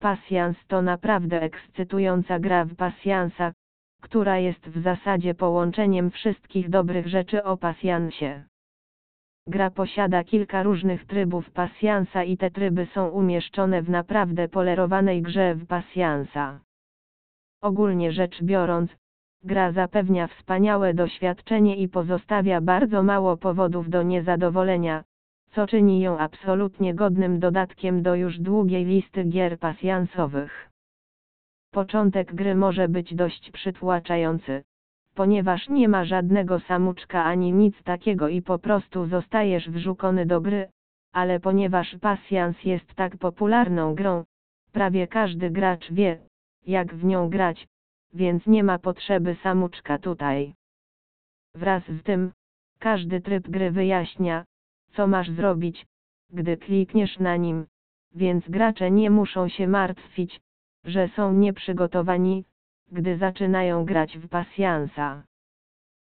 Pasjans to naprawdę ekscytująca gra w pasjansa, która jest w zasadzie połączeniem wszystkich dobrych rzeczy o pasjansie. Gra posiada kilka różnych trybów pasjansa i te tryby są umieszczone w naprawdę polerowanej grze w pasjansa. Ogólnie rzecz biorąc, gra zapewnia wspaniałe doświadczenie i pozostawia bardzo mało powodów do niezadowolenia, co czyni ją absolutnie godnym dodatkiem do już długiej listy gier pasjansowych. Początek gry może być dość przytłaczający, ponieważ nie ma żadnego samuczka ani nic takiego i po prostu zostajesz wrzucony do gry, ale ponieważ pasjans jest tak popularną grą, prawie każdy gracz wie, jak w nią grać, więc nie ma potrzeby samuczka tutaj. Wraz z tym, każdy tryb gry wyjaśnia, co masz zrobić, gdy klikniesz na nim, więc gracze nie muszą się martwić, że są nieprzygotowani, gdy zaczynają grać w pasjansa.